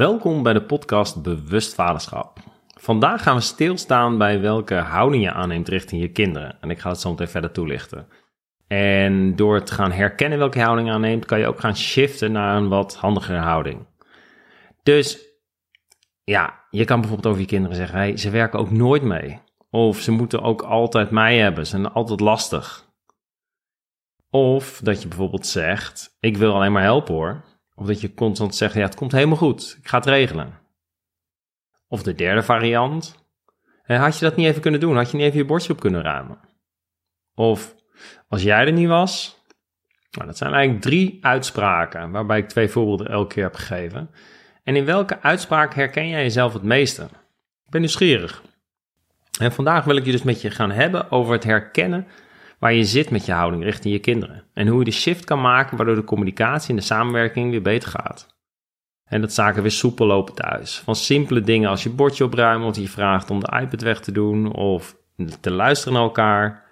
Welkom bij de podcast Bewust Vaderschap. Vandaag gaan we stilstaan bij welke houding je aanneemt richting je kinderen. En ik ga het zo meteen verder toelichten. En door te gaan herkennen welke houding je aanneemt, kan je ook gaan shiften naar een wat handigere houding. Dus ja, je kan bijvoorbeeld over je kinderen zeggen: hey, ze werken ook nooit mee. Of ze moeten ook altijd mij hebben, ze zijn altijd lastig. Of dat je bijvoorbeeld zegt: Ik wil alleen maar helpen hoor. Of dat je constant zegt, ja, het komt helemaal goed, ik ga het regelen. Of de derde variant, had je dat niet even kunnen doen? Had je niet even je bordje op kunnen ruimen? Of als jij er niet was, nou, dat zijn eigenlijk drie uitspraken, waarbij ik twee voorbeelden elke keer heb gegeven. En in welke uitspraak herken jij jezelf het meeste? Ik ben nieuwsgierig. En vandaag wil ik je dus met je gaan hebben over het herkennen waar je zit met je houding richting je kinderen. En hoe je de shift kan maken waardoor de communicatie en de samenwerking weer beter gaat. En dat zaken weer soepel lopen thuis. Van simpele dingen als je bordje opruimen of je vraagt om de iPad weg te doen of te luisteren naar elkaar.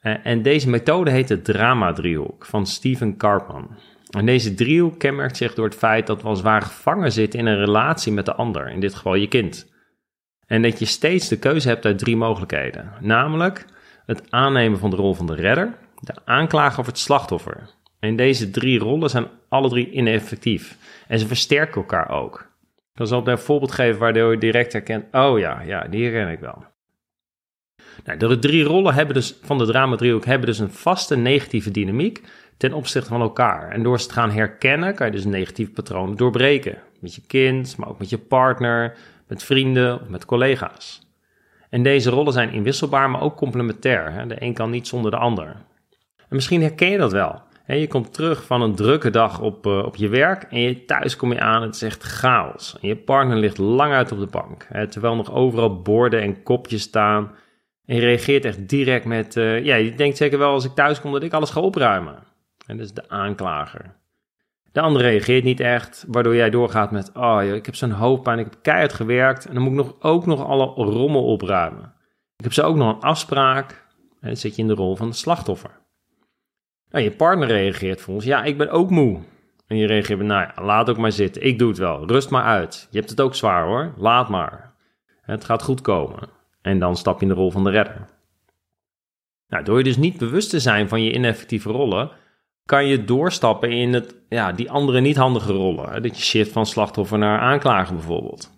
Eh, en deze methode heet de drama-driehoek van Steven Karpman. En deze driehoek kenmerkt zich door het feit dat we als ware gevangen zitten in een relatie met de ander, in dit geval je kind. En dat je steeds de keuze hebt uit drie mogelijkheden. Namelijk, het aannemen van de rol van de redder, de aanklager of het slachtoffer. En deze drie rollen zijn alle drie ineffectief. En ze versterken elkaar ook. Dan zal ik een voorbeeld geven waardoor je direct herkent: oh ja, ja, die herken ik wel. Nou, de drie rollen hebben dus, van de drama-driehoek hebben dus een vaste negatieve dynamiek ten opzichte van elkaar. En door ze te gaan herkennen, kan je dus negatieve patronen doorbreken. Met je kind, maar ook met je partner, met vrienden of met collega's. En deze rollen zijn inwisselbaar, maar ook complementair. De een kan niet zonder de ander. En misschien herken je dat wel. Je komt terug van een drukke dag op, uh, op je werk en je thuis kom je aan, het is echt chaos. En je partner ligt lang uit op de bank, terwijl nog overal borden en kopjes staan. En je reageert echt direct met, uh, ja, je denkt zeker wel als ik thuis kom dat ik alles ga opruimen. En dat is de aanklager. De ander reageert niet echt, waardoor jij doorgaat met: Oh, ik heb zo'n hoofdpijn, ik heb keihard gewerkt en dan moet ik nog, ook nog alle rommel opruimen. Ik heb zo ook nog een afspraak en dan zit je in de rol van de slachtoffer. Nou, je partner reageert volgens: Ja, ik ben ook moe. En je reageert Nou ja, laat ook maar zitten, ik doe het wel, rust maar uit. Je hebt het ook zwaar hoor, laat maar. Het gaat goed komen. En dan stap je in de rol van de redder. Nou, door je dus niet bewust te zijn van je ineffectieve rollen kan je doorstappen in het, ja, die andere niet handige rollen. Dat je shift van slachtoffer naar aanklager bijvoorbeeld.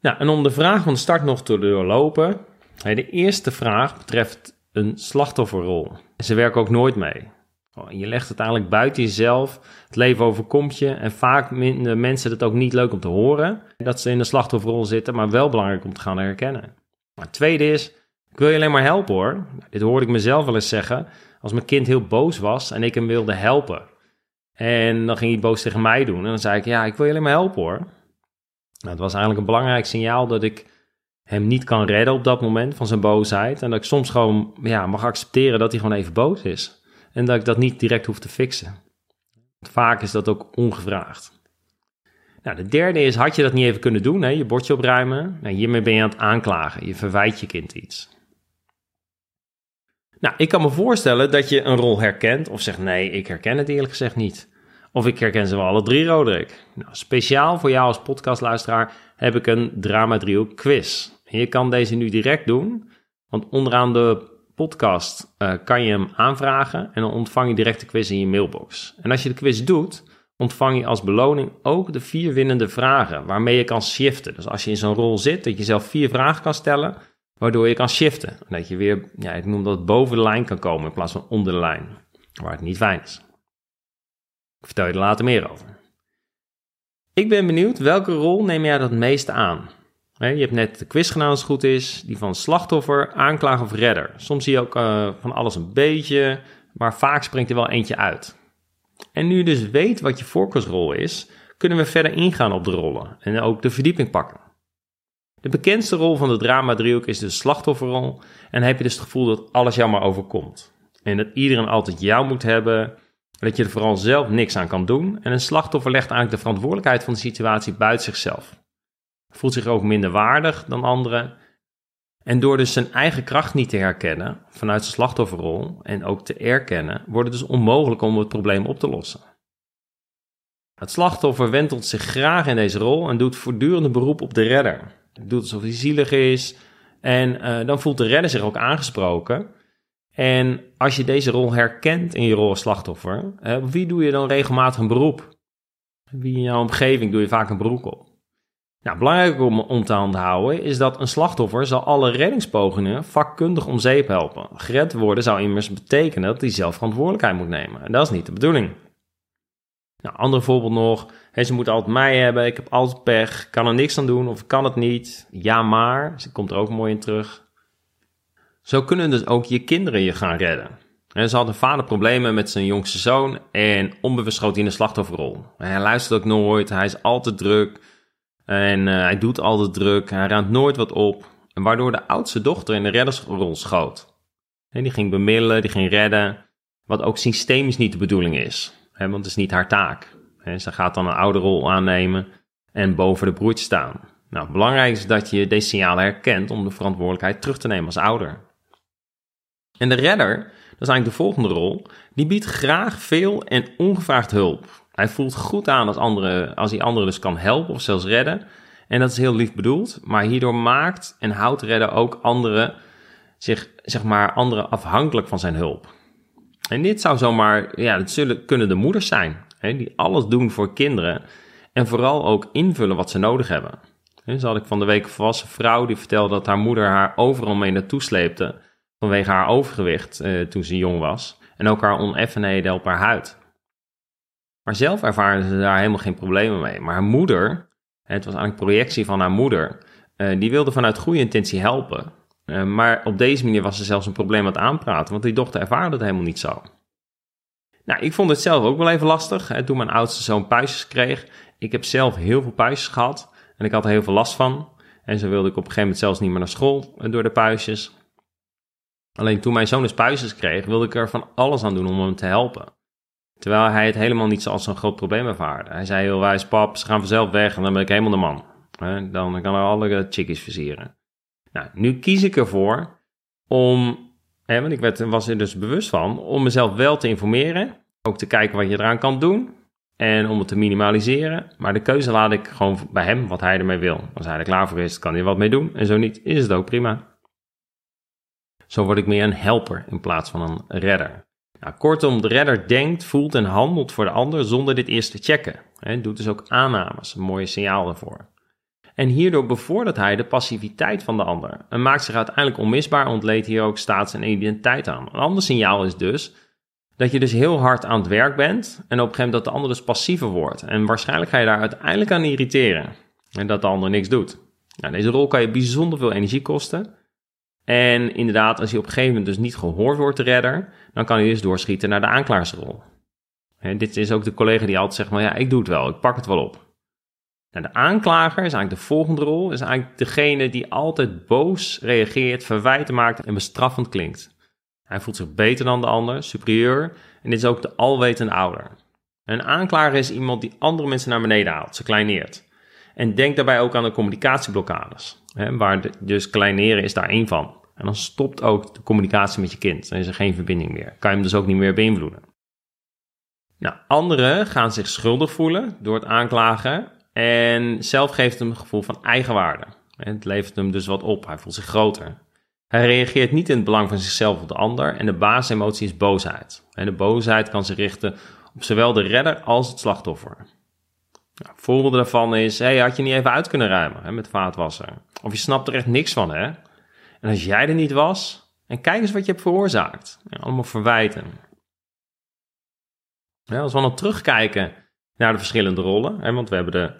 Nou, en om de vraag van start nog te doorlopen. De eerste vraag betreft een slachtofferrol. Ze werken ook nooit mee. Oh, je legt het eigenlijk buiten jezelf. Het leven overkomt je. En vaak vinden mensen het ook niet leuk om te horen dat ze in de slachtofferrol zitten, maar wel belangrijk om te gaan herkennen. het tweede is, ik wil je alleen maar helpen hoor. Dit hoorde ik mezelf wel eens zeggen als mijn kind heel boos was en ik hem wilde helpen. En dan ging hij boos tegen mij doen. En dan zei ik, ja, ik wil je alleen maar helpen hoor. Nou, het was eigenlijk een belangrijk signaal dat ik hem niet kan redden op dat moment van zijn boosheid. En dat ik soms gewoon ja, mag accepteren dat hij gewoon even boos is. En dat ik dat niet direct hoef te fixen. Vaak is dat ook ongevraagd. Nou, de derde is, had je dat niet even kunnen doen, hè? je bordje opruimen? Nou, hiermee ben je aan het aanklagen. Je verwijt je kind iets. Nou, ik kan me voorstellen dat je een rol herkent of zegt nee, ik herken het eerlijk gezegd niet. Of ik herken ze wel alle drie, Roderick. Nou, speciaal voor jou als podcastluisteraar heb ik een drama driehoek quiz. je kan deze nu direct doen, want onderaan de podcast uh, kan je hem aanvragen en dan ontvang je direct de quiz in je mailbox. En als je de quiz doet, ontvang je als beloning ook de vier winnende vragen waarmee je kan shiften. Dus als je in zo'n rol zit, dat je zelf vier vragen kan stellen waardoor je kan shiften. Dat je weer, ja, ik noem dat boven de lijn kan komen in plaats van onder de lijn, waar het niet fijn is. Ik vertel je er later meer over. Ik ben benieuwd, welke rol neem jij dat meeste aan? Je hebt net de quiz gedaan als het goed is, die van slachtoffer, aanklager of redder. Soms zie je ook uh, van alles een beetje, maar vaak springt er wel eentje uit. En nu je dus weet wat je voorkeursrol is, kunnen we verder ingaan op de rollen en ook de verdieping pakken. De bekendste rol van de drama-driehoek is de slachtofferrol en heb je dus het gevoel dat alles jou maar overkomt. En dat iedereen altijd jou moet hebben, dat je er vooral zelf niks aan kan doen en een slachtoffer legt eigenlijk de verantwoordelijkheid van de situatie buiten zichzelf. Voelt zich ook minder waardig dan anderen en door dus zijn eigen kracht niet te herkennen vanuit zijn slachtofferrol en ook te erkennen, wordt het dus onmogelijk om het probleem op te lossen. Het slachtoffer wentelt zich graag in deze rol en doet voortdurend beroep op de redder. Doet alsof hij zielig is en uh, dan voelt de redder zich ook aangesproken. En als je deze rol herkent in je rol als slachtoffer, uh, wie doe je dan regelmatig een beroep? Wie in jouw omgeving doe je vaak een beroep op? Nou, belangrijk om, om te onthouden is dat een slachtoffer zal alle reddingspogingen vakkundig om zeep helpen. Gered worden zou immers betekenen dat hij zelf verantwoordelijkheid moet nemen. En dat is niet de bedoeling. Nou, ander voorbeeld nog. Ze moeten altijd mij hebben. Ik heb altijd pech. Kan er niks aan doen of kan het niet. Ja, maar. Ze komt er ook mooi in terug. Zo kunnen dus ook je kinderen je gaan redden. En ze had een vader problemen met zijn jongste zoon en onbewust schoot hij in de slachtofferrol. Hij luistert ook nooit, hij is altijd druk en uh, hij doet altijd druk, hij ruimt nooit wat op. En waardoor de oudste dochter in de reddersrol schoot. En die ging bemiddelen, die ging redden, wat ook systemisch niet de bedoeling is hè, want het is niet haar taak. Hè. Ze gaat dan een oude rol aannemen en boven de broertje staan. Nou, belangrijk is dat je deze signalen herkent om de verantwoordelijkheid terug te nemen als ouder. En de redder, dat is eigenlijk de volgende rol, die biedt graag veel en ongevraagd hulp. Hij voelt goed aan als, andere, als hij anderen dus kan helpen of zelfs redden. En dat is heel lief bedoeld, maar hierdoor maakt en houdt redden ook anderen, zich, zeg maar, anderen afhankelijk van zijn hulp. En dit zou zomaar, ja, het zullen, kunnen de moeders zijn, hè, die alles doen voor kinderen en vooral ook invullen wat ze nodig hebben. He, zo had ik van de week een volwassen vrouw die vertelde dat haar moeder haar overal mee naartoe sleepte vanwege haar overgewicht eh, toen ze jong was en ook haar oneffenheden op haar huid. Maar zelf ervaarde ze daar helemaal geen problemen mee. Maar haar moeder, het was eigenlijk projectie van haar moeder, eh, die wilde vanuit goede intentie helpen. Eh, maar op deze manier was ze zelfs een probleem aan aanpraten, want die dochter ervaarde het helemaal niet zo. Nou, ik vond het zelf ook wel even lastig hè, toen mijn oudste zoon puistjes kreeg. Ik heb zelf heel veel puistjes gehad en ik had er heel veel last van. En zo wilde ik op een gegeven moment zelfs niet meer naar school eh, door de puistjes. Alleen toen mijn zoon dus puistjes kreeg, wilde ik er van alles aan doen om hem te helpen. Terwijl hij het helemaal niet als zo'n groot probleem ervaarde. Hij zei heel wijs, pap, ze gaan vanzelf weg en dan ben ik helemaal de man. Dan kan er alle chickies versieren. Nou, nu kies ik ervoor om, hè, want ik werd, was er dus bewust van, om mezelf wel te informeren. Ook te kijken wat je eraan kan doen. En om het te minimaliseren. Maar de keuze laat ik gewoon bij hem, wat hij ermee wil. Als hij er klaar voor is, kan hij wat mee doen. En zo niet, is het ook prima. Zo word ik meer een helper in plaats van een redder. Nou, kortom, de redder denkt, voelt en handelt voor de ander zonder dit eerst te checken. Hij doet dus ook aannames, een mooie signaal daarvoor. En hierdoor bevordert hij de passiviteit van de ander en maakt zich uiteindelijk onmisbaar, ontleed hier ook staats- en identiteit aan. Een ander signaal is dus dat je dus heel hard aan het werk bent en op een gegeven moment dat de ander dus passiever wordt. En waarschijnlijk ga je daar uiteindelijk aan irriteren en dat de ander niks doet. Nou, deze rol kan je bijzonder veel energie kosten. En inderdaad, als je op een gegeven moment dus niet gehoord wordt, de redder, dan kan je dus doorschieten naar de aanklaarsrol. En dit is ook de collega die altijd zegt, maar ja, ik doe het wel, ik pak het wel op. Nou, de aanklager is eigenlijk de volgende rol, is eigenlijk degene die altijd boos reageert, verwijten maakt en bestraffend klinkt. Hij voelt zich beter dan de ander, superieur, en dit is ook de alwetende ouder. Een aanklager is iemand die andere mensen naar beneden haalt, ze kleineert. En denk daarbij ook aan de communicatieblokkades, hè, waar dus kleineren is daar één van. En dan stopt ook de communicatie met je kind, dan is er geen verbinding meer. Kan je hem dus ook niet meer beïnvloeden. Nou, anderen gaan zich schuldig voelen door het aanklagen en zelf geeft hem een gevoel van eigenwaarde. Het levert hem dus wat op. Hij voelt zich groter. Hij reageert niet in het belang van zichzelf of de ander. En de basisemotie is boosheid. En de boosheid kan zich richten op zowel de redder als het slachtoffer. Nou, voorbeelden daarvan is: hey, had je niet even uit kunnen ruimen hè, met vaatwasser? Of je snapt er echt niks van, hè? En als jij er niet was, en kijk eens wat je hebt veroorzaakt. Allemaal verwijten. Ja, als we dan terugkijken naar de verschillende rollen, want we hebben de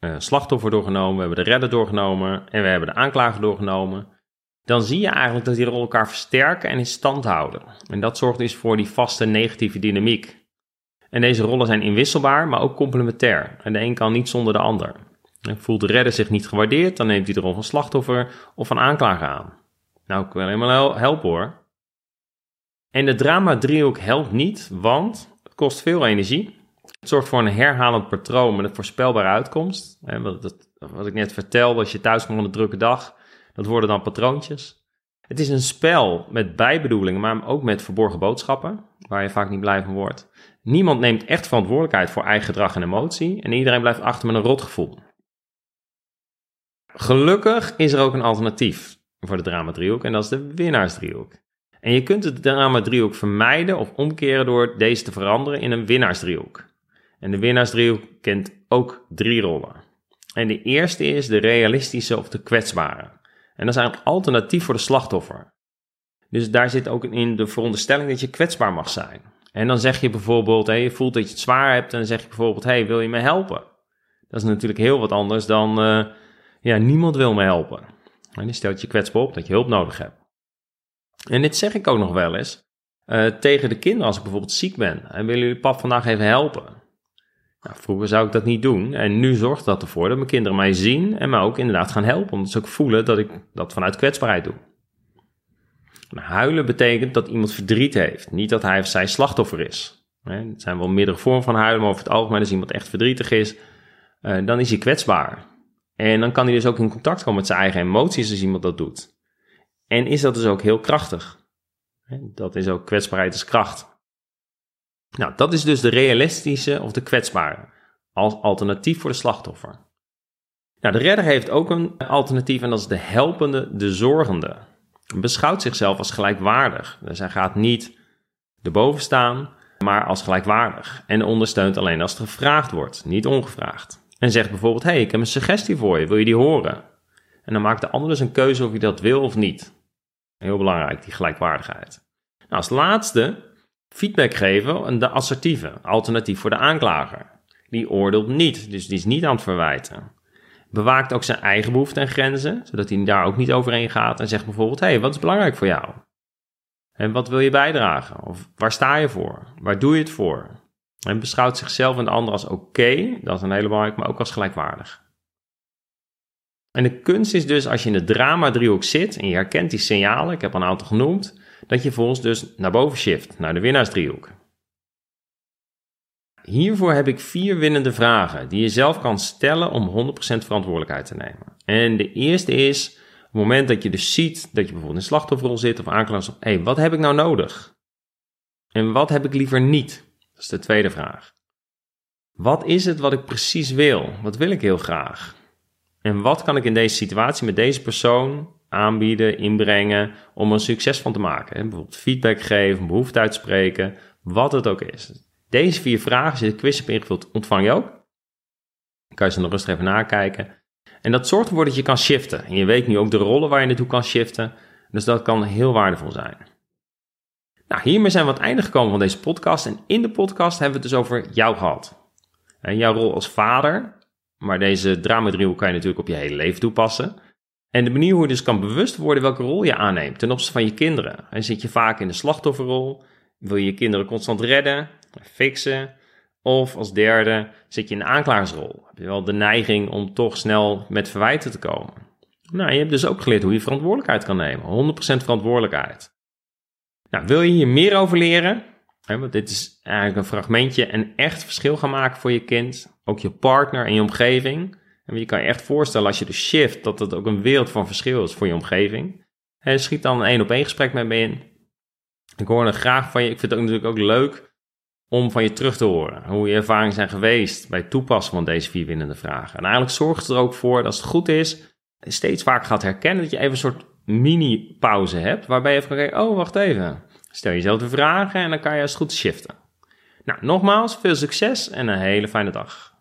uh, slachtoffer doorgenomen, we hebben de redder doorgenomen en we hebben de aanklager doorgenomen, dan zie je eigenlijk dat die rollen elkaar versterken en in stand houden. En dat zorgt dus voor die vaste negatieve dynamiek. En deze rollen zijn inwisselbaar, maar ook complementair. En de een kan niet zonder de ander. En voelt de redder zich niet gewaardeerd, dan neemt hij de rol van slachtoffer of van aanklager aan. Nou, ik wil helemaal helpen hoor. En de drama-driehoek helpt niet, want het kost veel energie. Het zorgt voor een herhalend patroon met een voorspelbare uitkomst. Wat, wat ik net vertelde, als je thuis komt van een drukke dag, dat worden dan patroontjes. Het is een spel met bijbedoelingen, maar ook met verborgen boodschappen, waar je vaak niet blij van wordt. Niemand neemt echt verantwoordelijkheid voor eigen gedrag en emotie en iedereen blijft achter met een rotgevoel. Gelukkig is er ook een alternatief voor de drama-driehoek en dat is de winnaarsdriehoek. En je kunt de drama-driehoek vermijden of omkeren door deze te veranderen in een winnaarsdriehoek. En de winnaarsdriehoek kent ook drie rollen. En de eerste is de realistische of de kwetsbare. En dat is eigenlijk alternatief voor de slachtoffer. Dus daar zit ook in de veronderstelling dat je kwetsbaar mag zijn. En dan zeg je bijvoorbeeld, hey, je voelt dat je het zwaar hebt en dan zeg je bijvoorbeeld, hey, wil je me helpen? Dat is natuurlijk heel wat anders dan, uh, ja, niemand wil me helpen. En die stelt je kwetsbaar op dat je hulp nodig hebt. En dit zeg ik ook nog wel eens uh, tegen de kinderen als ik bijvoorbeeld ziek ben. En willen jullie pap vandaag even helpen? Nou, vroeger zou ik dat niet doen. En nu zorgt dat ervoor dat mijn kinderen mij zien en mij ook inderdaad gaan helpen. Omdat ze ook voelen dat ik dat vanuit kwetsbaarheid doe. Huilen betekent dat iemand verdriet heeft. Niet dat hij of zij slachtoffer is. Het zijn wel meerdere vormen van huilen, maar over het algemeen als iemand echt verdrietig is, uh, dan is hij kwetsbaar. En dan kan hij dus ook in contact komen met zijn eigen emoties als iemand dat doet. En is dat dus ook heel krachtig. Dat is ook kwetsbaarheid als kracht. Nou, dat is dus de realistische of de kwetsbare, als alternatief voor de slachtoffer. Nou, de redder heeft ook een alternatief en dat is de helpende, de zorgende. Beschouwt zichzelf als gelijkwaardig. Dus hij gaat niet erboven staan, maar als gelijkwaardig. En ondersteunt alleen als er gevraagd wordt, niet ongevraagd. En zegt bijvoorbeeld, hey, ik heb een suggestie voor je, wil je die horen? En dan maakt de ander dus een keuze of hij dat wil of niet. Heel belangrijk, die gelijkwaardigheid. Nou, als laatste feedback geven, de assertieve, alternatief voor de aanklager. Die oordeelt niet, dus die is niet aan het verwijten. Bewaakt ook zijn eigen behoeften en grenzen, zodat hij daar ook niet overheen gaat en zegt bijvoorbeeld: hé, hey, wat is belangrijk voor jou? En wat wil je bijdragen? Of waar sta je voor? Waar doe je het voor? En beschouwt zichzelf en de ander als oké, dat is een hele belangrijke, maar ook als gelijkwaardig. En de kunst is dus als je in de drama-driehoek zit en je herkent die signalen, ik heb een aantal genoemd, dat je volgens dus naar boven shift, naar de winnaarsdriehoek. Hiervoor heb ik vier winnende vragen die je zelf kan stellen om 100% verantwoordelijkheid te nemen. En de eerste is, op het moment dat je dus ziet dat je bijvoorbeeld in slachtofferrol zit of aanklaagt, hé, hey, wat heb ik nou nodig? En wat heb ik liever niet? Dat is de tweede vraag. Wat is het wat ik precies wil? Wat wil ik heel graag? En wat kan ik in deze situatie met deze persoon aanbieden, inbrengen om er succes van te maken? Bijvoorbeeld feedback geven, behoefte uitspreken, wat het ook is. Deze vier vragen, zit de quiz op ingevuld, ontvang je ook. Dan kan je ze nog rustig even nakijken. En dat zorgt ervoor dat je kan shiften. En je weet nu ook de rollen waar je naartoe kan shiften. Dus dat kan heel waardevol zijn. Nou, hiermee zijn we aan het einde gekomen van deze podcast. En in de podcast hebben we het dus over jou gehad. En jouw rol als vader, maar deze dramadriehoek kan je natuurlijk op je hele leven toepassen. En de manier hoe je dus kan bewust worden welke rol je aanneemt ten opzichte van je kinderen. En zit je vaak in de slachtofferrol, wil je je kinderen constant redden, fixen. Of als derde zit je in de aanklagersrol. Heb je wel de neiging om toch snel met verwijten te komen. Nou, je hebt dus ook geleerd hoe je verantwoordelijkheid kan nemen. 100% verantwoordelijkheid. Nou, wil je hier meer over leren? want dit is eigenlijk een fragmentje en echt verschil gaan maken voor je kind, ook je partner en je omgeving. En je kan je echt voorstellen als je de shift, dat het ook een wereld van verschil is voor je omgeving. En schiet dan een één op één gesprek met me in. Ik hoor het graag van je. Ik vind het ook natuurlijk ook leuk om van je terug te horen. Hoe je ervaringen zijn geweest bij het toepassen van deze vier winnende vragen. En eigenlijk zorgt het er ook voor dat als het goed is, steeds vaker gaat herkennen dat je even een soort mini-pauze hebt. Waarbij je even kan kijken, oh wacht even. Stel jezelf de vragen en dan kan je als goed shiften. Nou, nogmaals, veel succes en een hele fijne dag.